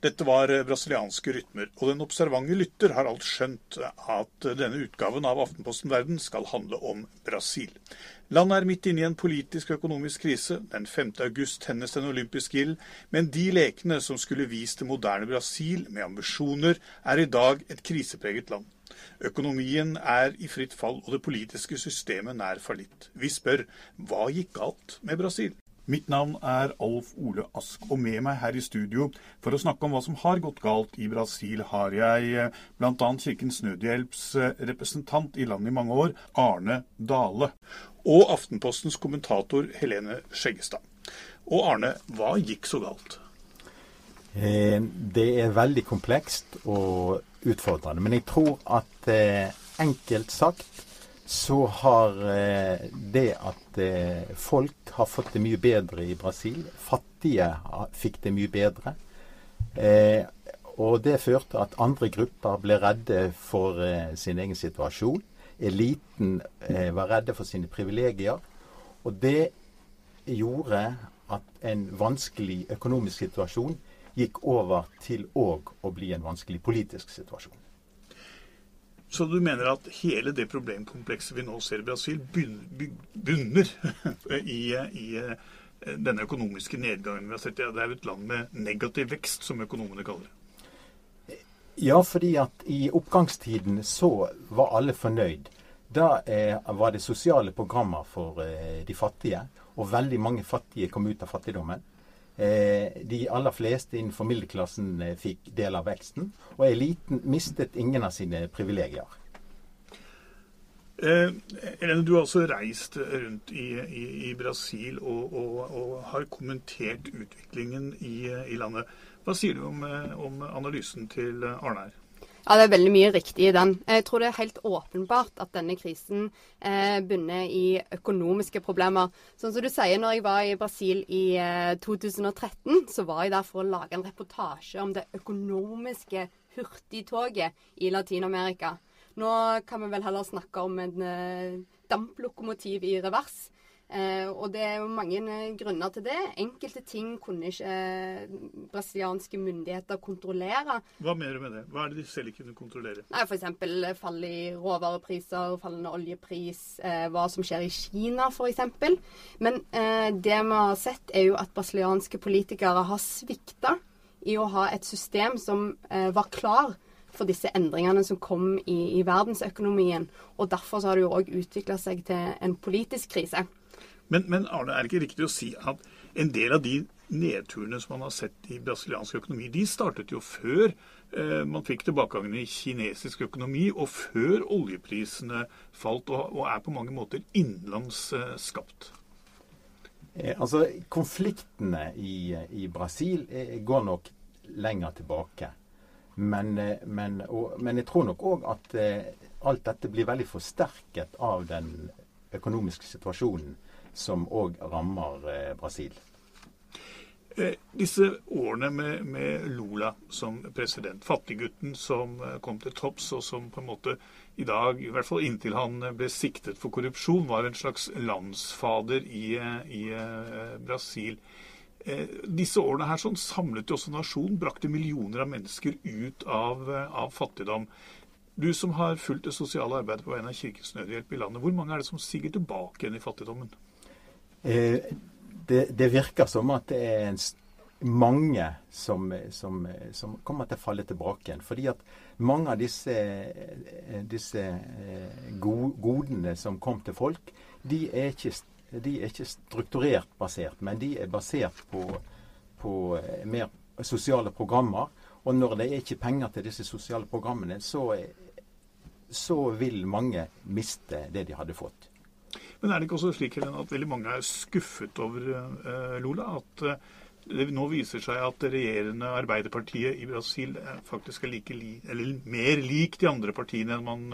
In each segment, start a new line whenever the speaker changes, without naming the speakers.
Dette var brasilianske rytmer, og den observante lytter har alt skjønt at denne utgaven av Aftenposten Verden skal handle om Brasil. Landet er midt inne i en politisk og økonomisk krise. Den 5. august tennes den olympiske ild, men de lekene som skulle vist det moderne Brasil med ambisjoner, er i dag et krisepreget land. Økonomien er i fritt fall, og det politiske systemet nær fallitt. Vi spør hva gikk galt med Brasil? Mitt navn er Alf Ole Ask, og med meg her i studio for å snakke om hva som har gått galt i Brasil, har jeg eh, bl.a. Kirkens Nødhjelps eh, representant i landet i mange år, Arne Dale, og Aftenpostens kommentator Helene Skjeggestad. Og Arne, hva gikk så galt?
Eh, det er veldig komplekst og utfordrende. Men jeg tror at enkelt sagt så har det at eh, folk har fått det mye bedre i Brasil. Fattige fikk det mye bedre. Eh, og det førte at andre grupper ble redde for eh, sin egen situasjon. Eliten eh, var redde for sine privilegier. Og det gjorde at en vanskelig økonomisk situasjon gikk over til òg å bli en vanskelig politisk situasjon.
Så du mener at hele det problemkomplekset vi nå ser i Brasil, bunner i, i eh, denne økonomiske nedgangen vi har sett? Det er jo et land med negativ vekst, som økonomene kaller det.
Ja, fordi at i oppgangstiden så var alle fornøyd. Da eh, var det sosiale programmer for eh, de fattige, og veldig mange fattige kom ut av fattigdommen. Eh, de aller fleste innenfor middelklassen eh, fikk del av veksten, og eliten mistet ingen av sine privilegier.
Eh, du har også reist rundt i, i, i Brasil og, og, og, har kommentert utviklingen i, i, landet. Hva sier du om, om analysen til Arne?
Ja, Det er veldig mye riktig i den. Jeg tror det er helt åpenbart at denne krisen eh, bunner i økonomiske problemer. Sånn som du sier, når jeg var i Brasil i eh, 2013, så var jeg der for å lage en reportasje om det økonomiske hurtigtoget i Latin-Amerika. Nå kan vi vel heller snakke om en eh, damplokomotiv i revers. Eh, og det er jo mange eh, grunner til det. Enkelte ting kunne ikke eh, brasilianske myndigheter kontrollere.
Hva mener du med det? Hva er det de selv ikke kunne kontrollere?
Nei, F.eks. fall i råvarepriser, fallende oljepris, hva som skjer i Kina f.eks. Men eh, det vi har sett, er jo at brasilianske politikere har svikta i å ha et system som var klar for disse endringene som kom i, i verdensøkonomien. Og derfor har det jo òg utvikla seg til en politisk krise.
Men, men, Arne, er det ikke riktig å si at en del av de nedturene som man har sett i brasiliansk økonomi, de startet jo før eh, man fikk tilbakegangen i kinesisk økonomi, og før oljeprisene falt, og, er på mange måter innenlands eh, skapt?
Eh, altså, Konfliktene i, i Brasil går nok lenger tilbake. Men, men, og, men jeg tror nok òg at alt dette blir veldig forsterket av den økonomiske situasjonen som òg rammer eh, Brasil.
Eh, disse årene med, med, Lula som president, fattiggutten som eh, kom til topps, og som på en måte i dag, i hvert fall inntil han ble siktet for korrupsjon, var en slags landsfader i, i Brasil. Disse årene her sånn samlet jo også nasjonen, brakte millioner av mennesker ut av, av fattigdom. Du som har fulgt det sosiale arbeidet på vegne av Kirkens Nødhjelp i landet, hvor mange er det som siger tilbake igjen i fattigdommen?
Eh, det, det, virker som at det er en, mange som, som, som, kommer til å falle tilbake igjen. Fordi at mange av disse, disse eh, godene som kom til folk, de er, ikke, de er ikke strukturert basert, men de er basert på, på eh, mer sosiale programmer. Og når det er ikke penger til disse sosiale programmene, så, så vil mange miste det de hadde fått.
Men er det ikke også slik Helene, at veldig mange er skuffet over uh, Lula? At uh, det nå viser seg at det regjerende Arbeiderpartiet i Brasil faktisk er like li, eller mer lik de andre partiene enn man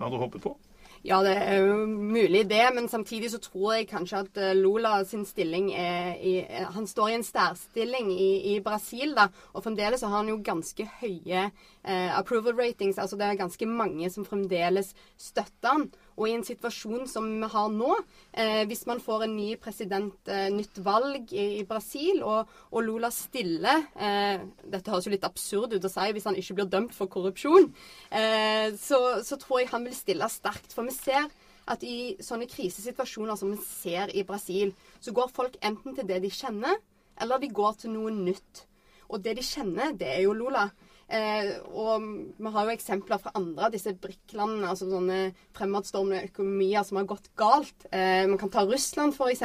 hadde håpet på?
Ja, det er jo mulig det, men samtidig så tror jeg kanskje at Lula sin stilling er i, Han står i en særstilling i, i, Brasil, da. Og fremdeles så har han jo ganske høye eh, approval ratings. Altså det er ganske mange som fremdeles støtter han. Og i en situasjon som vi har nå, eh, hvis man får en ny president, eh, nytt valg i, i Brasil, og, og, Lula stiller eh, Dette høres jo litt absurd ut å si hvis han ikke blir dømt for korrupsjon. Eh, så, så, tror jeg han vil stille sterkt. For vi ser at i sånne krisesituasjoner som vi ser i Brasil, så går folk enten til det de kjenner, eller de går til noe nytt. Og det de kjenner, det er jo Lula. Eh, og vi har jo eksempler fra andre av disse BRIC-landene, altså sånne fremadstormende økonomier som har gått galt. Eh, man kan ta Russland f.eks.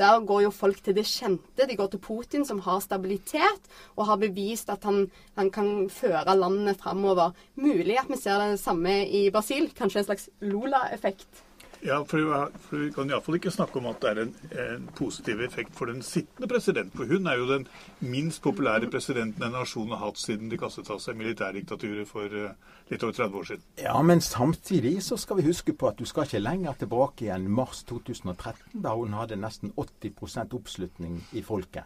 Der går jo folk til det kjente. De går til Putin, som har stabilitet og har bevist at han, han kan føre landet framover. Mulig at vi ser det samme i Brasil. Kanskje en slags Lola-effekt.
Ja, for, Vi kan iallfall ikke snakke om at det er en, en, positiv effekt for den sittende president. For hun er jo den minst populære presidenten en nasjon har hatt siden de kastet av seg militærdiktaturet for uh, litt over 30 år siden.
Ja, men samtidig så skal vi huske på at du skal ikke lenger tilbake igjen mars 2013, da hun hadde nesten 80% oppslutning i folket.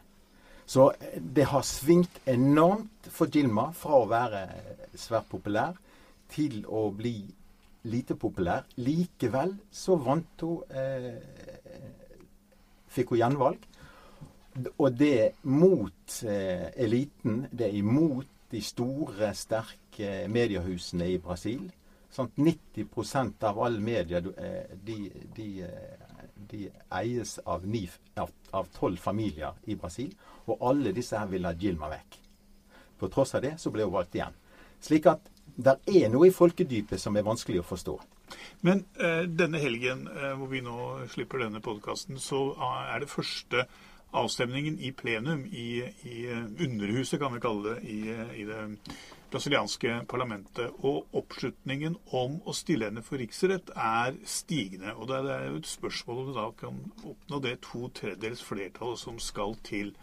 Så eh, det har svingt enormt for Gilma fra å være svært populær til å bli lite populær. Likevel så vant hun eh, Fikk hun gjenvalg. Og det mot eh, eliten. Det er imot de store, sterke mediehusene i Brasil. Sånn 90% av all media eh, de, de, eh, de, eies av, ni, av, tolv familier i Brasil. Og alle disse her vil ha Gilma vekk. På tross av det så ble hun valgt igjen. Slik at det er noe i folkedypet som er vanskelig å forstå.
Men eh, denne helgen eh, hvor vi nå slipper denne podkasten, så er det første avstemningen i plenum, i, i eh, Underhuset kan vi kalle det, i, eh, i, det brasilianske parlamentet. Og oppslutningen om å stille henne for riksrett er stigende. Og det er jo et spørsmål om du da kan oppnå det to tredjedels flertallet som skal til.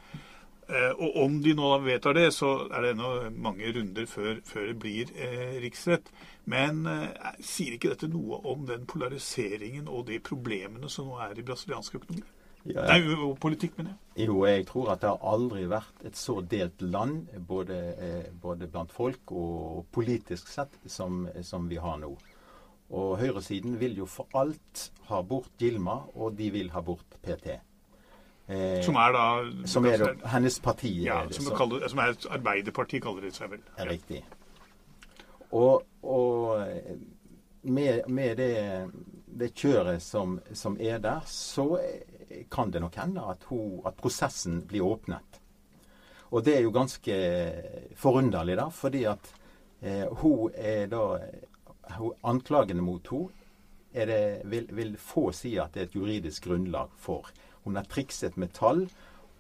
Eh, og om de nå vedtar det, så er det ennå mange runder før, før det blir eh, riksrett. Men eh, sier ikke dette noe om den polariseringen og de problemene som nå er i brasiliansk økonomi? Ja, Nei, og politikk, mener
jeg. Jo, jeg tror at det har aldri vært et så delt land, både, eh, både blant folk og politisk sett, som, som vi har nå. Og høyresiden vil jo for alt ha bort Gilma, og de vil ha bort PT.
Eh, som er da
Som er hennes parti.
Ja, som, som, kaller, som er Arbeiderpartiet, kaller det seg vel.
Ja. Riktig. Og, og med, med det, det, kjøret som, som, er der, så kan det nok hende at, hun, at, prosessen blir åpnet. Og det er jo ganske forunderlig, da, fordi at eh, hun er da hun, Anklagene mot henne vil, vil få si at det er et juridisk grunnlag for. Hun har trikset med tall.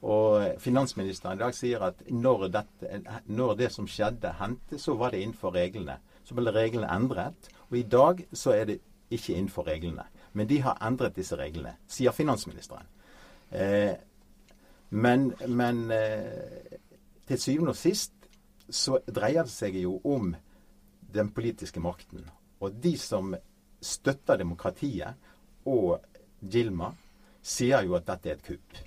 Og finansministeren i dag sier at når, dette, når, det som skjedde, hendte, så var det innenfor reglene. Så ble reglene endret. Og i dag så er det ikke innenfor reglene. Men de har endret disse reglene, sier finansministeren. Eh, men, men eh, til syvende og sist så dreier det seg jo om den politiske makten. Og de som støtter demokratiet og Gilma, sier jo at dette er et kupp.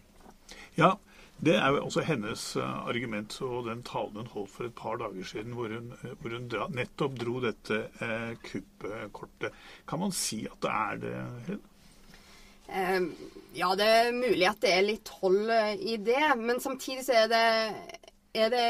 Ja, det er jo også hennes uh, argument og den talen hun holdt for et par dager siden, hvor hun, uh, hvor hun dra, nettopp dro dette eh, kuppkortet. Kan man si at det er det, Helen?
Um, ja, det er mulig at det er litt hold i det. Men samtidig så er det, er det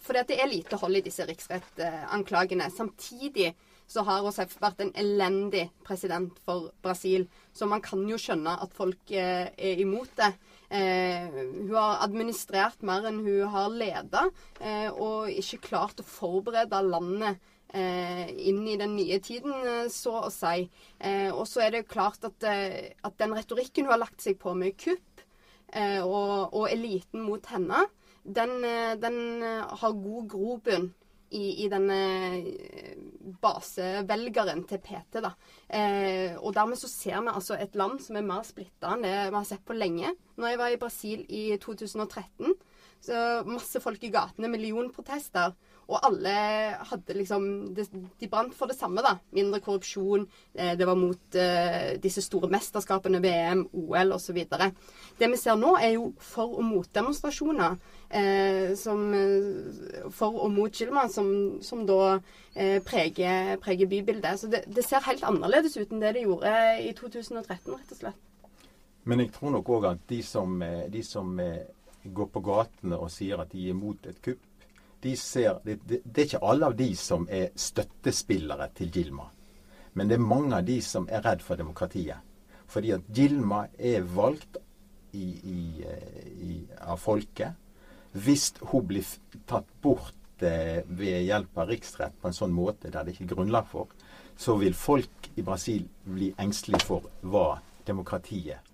For det er lite hold i disse riksrettanklagene. Samtidig så har Rousseff vært en elendig president for Brasil. Så man kan jo skjønne at folk eh, er imot det. Eh, hun har administrert mer enn hun har leda, eh, og ikke klart å forberede landet eh, inn i den nye tiden, eh, så å si. Eh, og så er det klart at, at, den retorikken hun har lagt seg på med kupp, og, og, eliten mot henne, den, den har god grobunn i, i denne eh, basevelgeren til PT. da. Eh, og dermed så ser vi altså et land som er mer splitta enn det vi har sett på lenge. Når jeg var i Brasil i 2013, Så masse folk i gatene, millionprotester. Og alle hadde liksom De brant for det samme, da. Mindre korrupsjon. Eh, det var mot uh, disse store mesterskapene, VM, OL osv. Det vi ser nå, er jo for- og motdemonstrasjoner. Eh, for og mot Gilma, som, som da eh, preger, preger, bybildet. Så det, det, ser helt annerledes ut enn det det gjorde i 2013, rett og slett.
Men jeg tror nok òg at de som, de som går på gatene og sier at de er imot et kupp, de ser, det, det, det, er ikke alle av de som er støttespillere til Gilma. Men det er mange av de som er redd for demokratiet. Fordi at Gilma er valgt i, i, i, av folket. Hvis hun blir tatt bort eh, ved hjelp av riksrett på en sånn måte der det ikke er grunnlag for, så vil folk i Brasil bli engstelige for hva demokratiet Eh,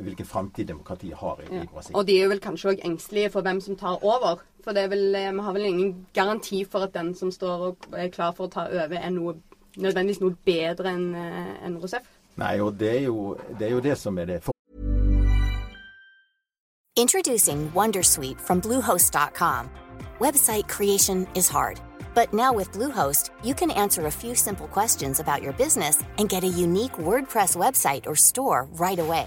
hvilken framtid demokratiet har i, ja. i, Brasil.
Og de er vel kanskje òg engstelige for hvem som tar over. For det er vel, eh, vi har vel ingen garanti for at den som står og er klar for å ta over, er noe, nødvendigvis noe bedre enn eh, en Rousseff.
Nei, og det er, jo, det er jo det som er det.
Introducing Wondersuite from Bluehost.com. Website creation is hard. But now with Bluehost, you can answer a few simple questions about your business and get a unique WordPress website or store right away.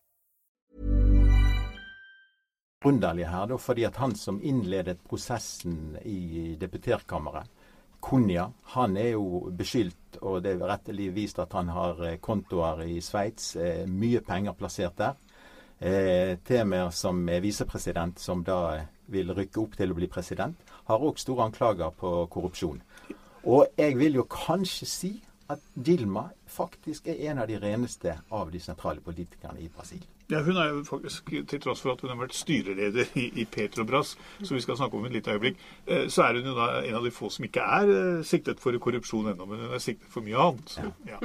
underlig her, da, fordi at han som innledet prosessen i deputerkammeret, Kunya, han er jo beskyldt, og det er rettelig vist at han har eh, kontoer i Sveits, eh, mye penger plassert der. Eh, Temer, som er visepresident, som da vil rykke opp til å bli president, har òg store anklager på korrupsjon. Og jeg vil jo kanskje si at Dilma faktisk er en av de reneste av de sentrale politikerne i Brasil.
Ja, Hun er jo faktisk, til tross for at hun har vært styreleder i, i Petrobras, som vi skal snakke om et lite øyeblikk, eh, så er hun jo da en av de få som ikke er eh, siktet for korrupsjon ennå, men hun er siktet for mye annet. Ja. Ja.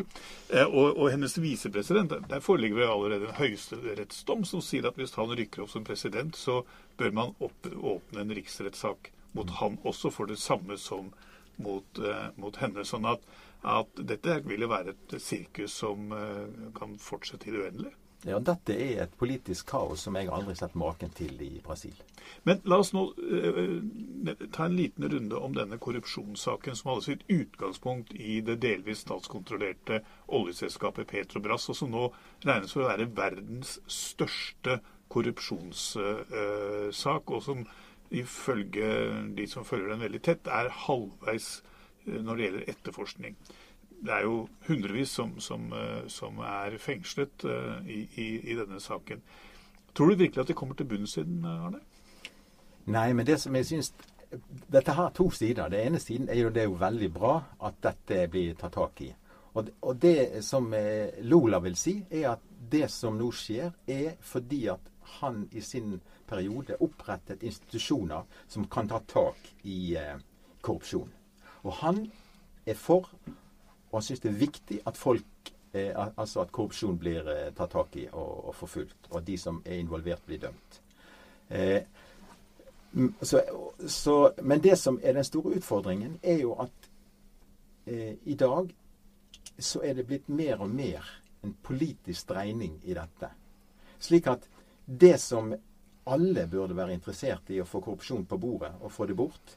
Eh, og, og, hennes visepresident, der foreligger det allerede en høyesterettsdom som sier at hvis han rykker opp som president, så bør man opp, åpne en riksrettssak mot han også for det samme som mot, mot henne. sånn at, at dette vil jo være et sirkus som kan fortsette i det uendelige.
Ja, Dette er et politisk kaos som jeg aldri har sett maken til i Brasil.
Men la oss nå eh, ta en liten runde om denne korrupsjonssaken, som hadde sitt utgangspunkt i det delvis statskontrollerte oljeselskapet Petrobras, og som nå regnes for å være verdens største korrupsjonssak, uh, og som ifølge de som følger den veldig tett, er halvveis uh, når det gjelder etterforskning det er jo hundrevis som, som, eh, som er fengslet uh, i, i, i, denne saken. Tror du virkelig at de kommer til bunns i den, Arne?
Nei, men det som jeg syns Dette har to sider. Det ene siden er jo det er jo veldig bra at dette blir tatt tak i. Og, og det som eh, Lola vil si, er at det som nå skjer, er fordi at han i sin periode opprettet institusjoner som kan ta tak i eh, korrupsjon. Og han er for og han syns det er viktig at folk eh, altså at korrupsjon blir eh, tatt tak i og, og, forfulgt, og at de som er involvert, blir dømt. Eh, så, så, men det som er den store utfordringen, er jo at eh, i dag så er det blitt mer og mer en politisk dreining i dette. Slik at det som alle burde være interessert i å få korrupsjon på bordet og få det bort,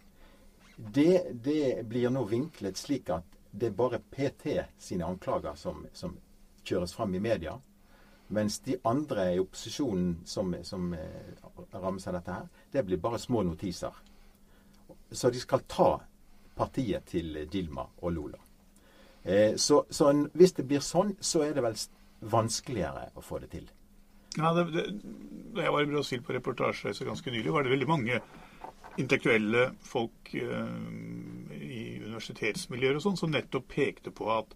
det, det blir nå vinklet slik at det er bare PT sine anklager som, som kjøres fram i media. Mens de andre i opposisjonen som, som eh, rammes av dette her, det blir bare små notiser. Så de skal ta partiet til Dilma og Lola. Eh, så, så en, hvis det blir sånn, så er det vel vanskeligere å få det til.
Ja, det, det, da jeg var i Brasil på reportasjereise ganske nylig, var det veldig mange intellektuelle folk eh, i universitetsmiljøer og sånn som nettopp pekte på at,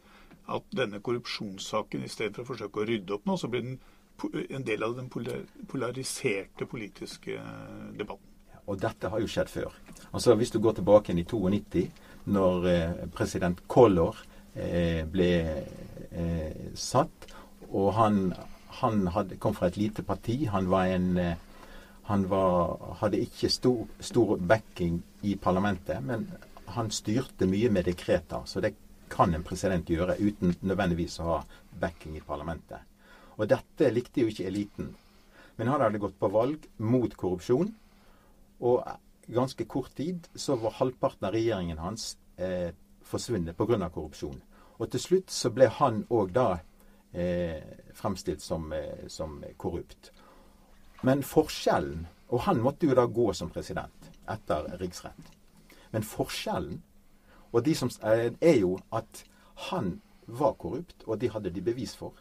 at denne korrupsjonssaken, i stedet for å forsøke å rydde opp nå, så blir den en del av den polariserte politiske debatten.
Og dette har jo skjedd før. Altså Hvis du går tilbake i 92, når eh, president Collor eh, ble satt, og han, han hadde, kom fra et lite parti. Han var en han var, hadde ikke stor, stor, backing i parlamentet, men han styrte mye med dekreter. Så det kan en president gjøre uten nødvendigvis å ha backing i parlamentet. Og dette likte jo ikke eliten. Men han hadde gått på valg mot korrupsjon. Og ganske kort tid så var halvparten av regjeringen hans eh, forsvunnet pga. korrupsjon. Og til slutt så ble han òg da eh, fremstilt som, eh, som, korrupt. Men forskjellen Og han måtte jo da gå som president etter riksrett. Men forskjellen og de som, eh, er jo at han var korrupt, og de hadde de bevis for.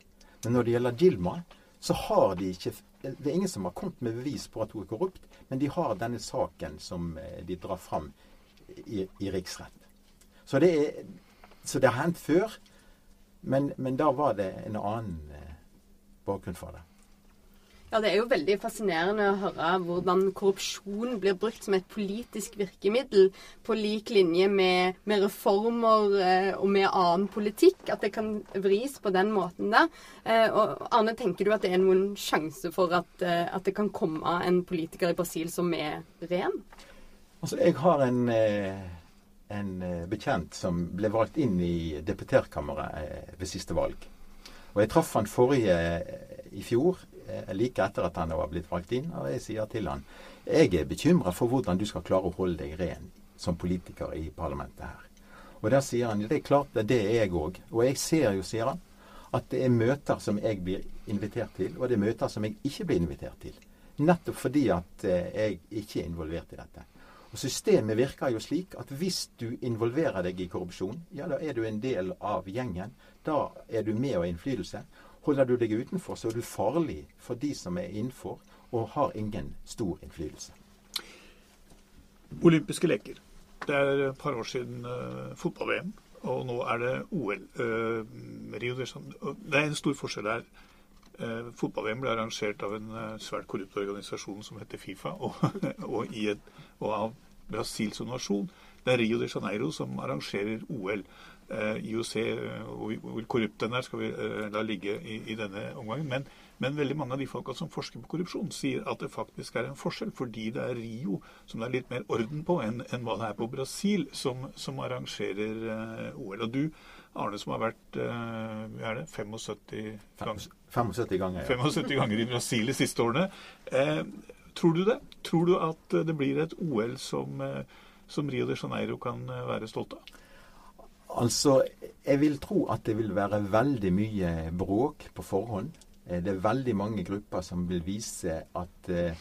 Men når det gjelder Gilma, så har de ikke Det er ingen som har kommet med bevis på at hun er korrupt, men de har denne saken som eh, de drar fram i, i riksrett. Så det, er, så det har hendt før, men, men, da var det en annen eh, bakgrunn for det.
Ja, Det er jo veldig fascinerende å høre hvordan korrupsjon blir brukt som et politisk virkemiddel på lik linje med, med reformer eh, og med annen politikk. At det kan vris på den måten der. Eh, og Arne, tenker du at det er noen sjanse for at, eh, at, det kan komme en politiker i Brasil som er ren?
Altså, Jeg har en, en bekjent som ble valgt inn i deputerkammeret eh, ved siste valg. Og jeg traff han forrige i fjor like etter at han var blitt valgt inn. Og jeg sier til han jeg er bekymra for hvordan du skal klare å holde deg ren som politiker i parlamentet her. Og der sier han det er klart det er jeg òg. Og jeg ser jo, sier han, at det er møter som jeg blir invitert til, og det er møter som jeg ikke blir invitert til. Nettopp fordi at eh, jeg ikke er involvert i dette. Og Systemet virker jo slik at hvis du involverer deg i korrupsjon, ja da er du en del av gjengen. Da er du med og har innflytelse. Holder du deg utenfor, så er du farlig for de som er innenfor, og har ingen stor innflytelse.
Olympiske leker. Det er et par år siden uh, fotball-VM, og nå er det OL. Uh, Rio de. Det er en stor forskjell her. Uh, Fotball-VM ble arrangert av en uh, svært korrupt organisasjon som heter Fifa, og, og, et, og av Brasil som nasjon. Det er Rio de Janeiro som arrangerer OL. Eh, IOC, eh, hvor korrupt den er, skal vi eh, la ligge i, i denne omgangen. Men, men, veldig mange av de folka som forsker på korrupsjon, sier at det faktisk er en forskjell, fordi det er Rio som det er litt mer orden på enn, enn hva det er på Brasil, som, som arrangerer OL. Og du, Arne, som har vært er det, 75 ganger,
75 ganger,
ja. 75 ganger i Brasil de siste årene. Eh, tror du det? Tror du at det blir et OL som, som Rio de Janeiro kan være stolt av?
Altså, jeg vil tro at det vil være veldig mye bråk på forhånd. Eh, det er veldig mange grupper som vil vise at eh,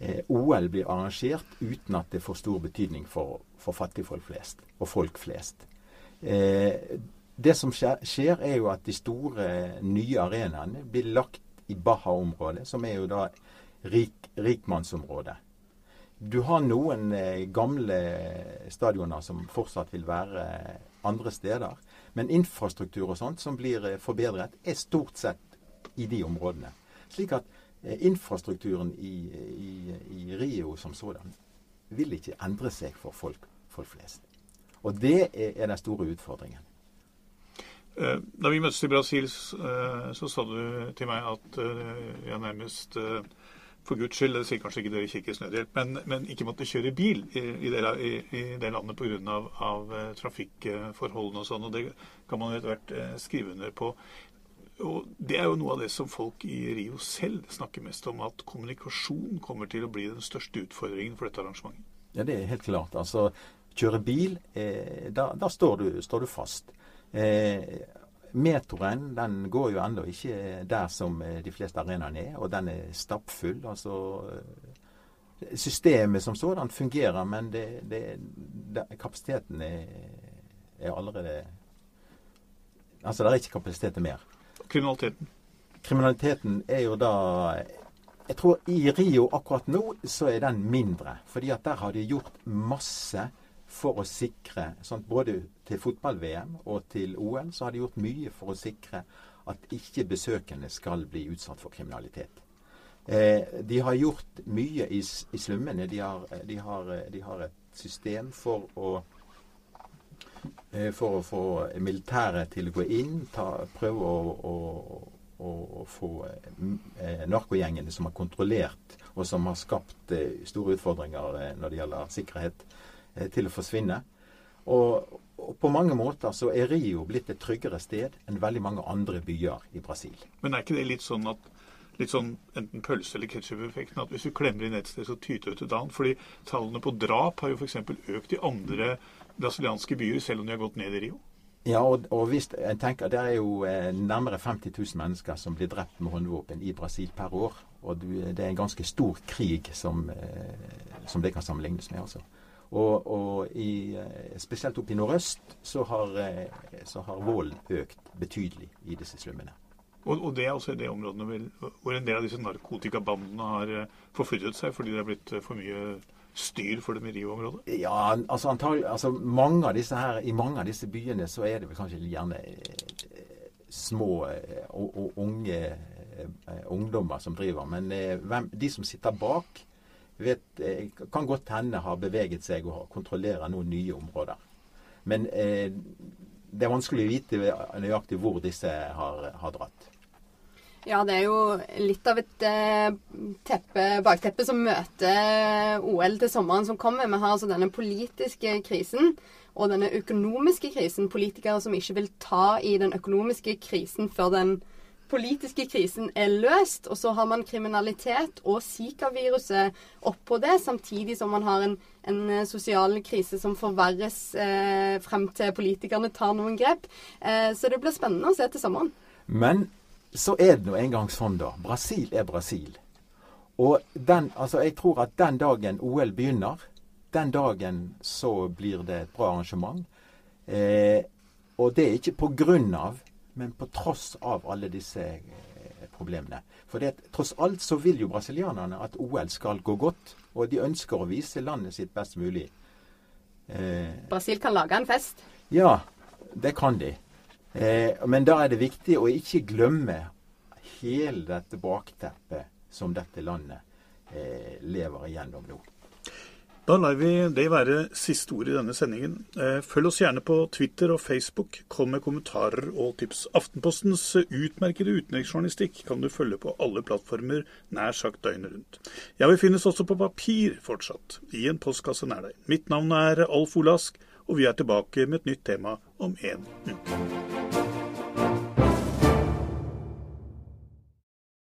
eh OL blir arrangert uten at det får stor betydning for, for fattigfolk flest og folk flest. Det som skjer, er jo at de store nye arenaene blir lagt i Baha-området, som er jo da rik, rikmannsområdet. Du har noen gamle stadioner som fortsatt vil være andre steder. Men infrastruktur og sånt som blir eh, forbedret, er stort sett i de områdene. Slik at eh, infrastrukturen i, i, i Rio som sådan vil ikke endre seg for folk, folk flest. Og det er, den store utfordringen.
Eh, da vi møttes i Brasil, så sa du til meg at jeg nærmest for Guds skyld, det sier kanskje ikke dere i Kirkens men, men, ikke måtte kjøre bil i, i, det, i, i det, landet pga. Av, av eh, trafikkforholdene og sånn. og Det kan man etter hvert eh, skrive under på. Og Det er jo noe av det som folk i Rio selv snakker mest om, at kommunikasjon kommer til å bli den største utfordringen for dette arrangementet.
Ja, det er helt klart. Altså, kjøre bil, eh, da, da står, du, står, du, fast. Eh, Metroen den går jo ennå ikke der som eh, de fleste arenaene er, og den er stappfull. altså eh, Systemet som sådan fungerer, men det, det, det, kapasiteten er, er, allerede Altså, det er ikke kapasitet til mer.
Kriminaliteten?
Kriminaliteten er jo da Jeg tror i Rio akkurat nå så er den mindre. fordi at der har de gjort masse for å sikre sånn, Både til fotball-VM og til OL så har de gjort mye for å sikre at ikke besøkende skal bli utsatt for kriminalitet. Eh, de har gjort mye i, i slummene. De har, de, har, de har, et system for å eh, for å få militæret til å gå inn, ta, prøve å, å, å, å få eh, narkogjengene som har kontrollert og som har skapt eh, store utfordringer når det gjelder sikkerhet, til å forsvinne. Og, og, på mange måter så er Rio blitt et tryggere sted enn veldig mange andre byer i Brasil.
Men er ikke det litt sånn at litt sånn enten pølse- eller ketsjup-effekten. At hvis du klemmer inn et sted, så tyter det et annet. Fordi tallene på drap har jo f.eks. økt i andre brasilianske byer, selv om de har gått ned i Rio.
Ja, og, og hvis, jeg tenker Det er jo eh, nærmere 50 000 mennesker som blir drept med håndvåpen i Brasil per år. Og du, det er en ganske stor krig som, eh, som det kan sammenlignes med. altså. Og, og i, eh, spesielt oppe i nordøst så har, eh, så har volden økt betydelig i disse slummene.
Og, og, det er også i det området hvor en del av disse narkotikabandene har eh, forflyttet seg fordi det er blitt for mye styr for dem i Rio-området?
Ja, altså, antagelig, altså mange av disse her, I mange av disse byene så er det vel kanskje gjerne små og, og unge ungdommer som driver. Men hvem, de som sitter bak, vet, kan godt hende har beveget seg og kontrollerer noen nye områder. Men eh, det er vanskelig å vite nøyaktig hvor disse har, har dratt.
Ja, det er jo litt av et eh, teppe, bakteppe som møter OL til sommeren som kommer. Vi har altså denne politiske krisen og denne økonomiske krisen. Politikere som ikke vil ta i den økonomiske krisen før den politiske krisen er løst. Og så har man kriminalitet og Zika-viruset oppå det, samtidig som man har en, en sosial krise som forverres eh, frem til politikerne tar noen grep. Eh, så det blir spennende å se til sommeren.
Men så er det nå engang sånn, da. Brasil er Brasil. Og den, altså jeg tror at den dagen OL begynner, den dagen så blir det et bra arrangement. Eh, og det er ikke på grunn av, men på tross av alle disse eh, problemene. For det, tross alt så vil jo brasilianerne at OL skal gå godt, og de ønsker å vise landet sitt best mulig.
Eh, Brasil kan lage en fest?
Ja, det kan de. Eh, men da er det viktig å ikke glemme hele dette bakteppet som dette landet eh, lever igjennom nå.
Da lar vi det være siste ord i denne sendingen. Eh, følg oss gjerne på Twitter og Facebook. Kom med kommentarer og tips. Aftenpostens utmerkede utenriksjournalistikk kan du følge på alle plattformer nær sagt døgnet rundt. Ja, vi finnes også på papir fortsatt, i en postkasse nær deg. Mitt navn er Alf Olask, og vi er tilbake med et nytt tema om en uke.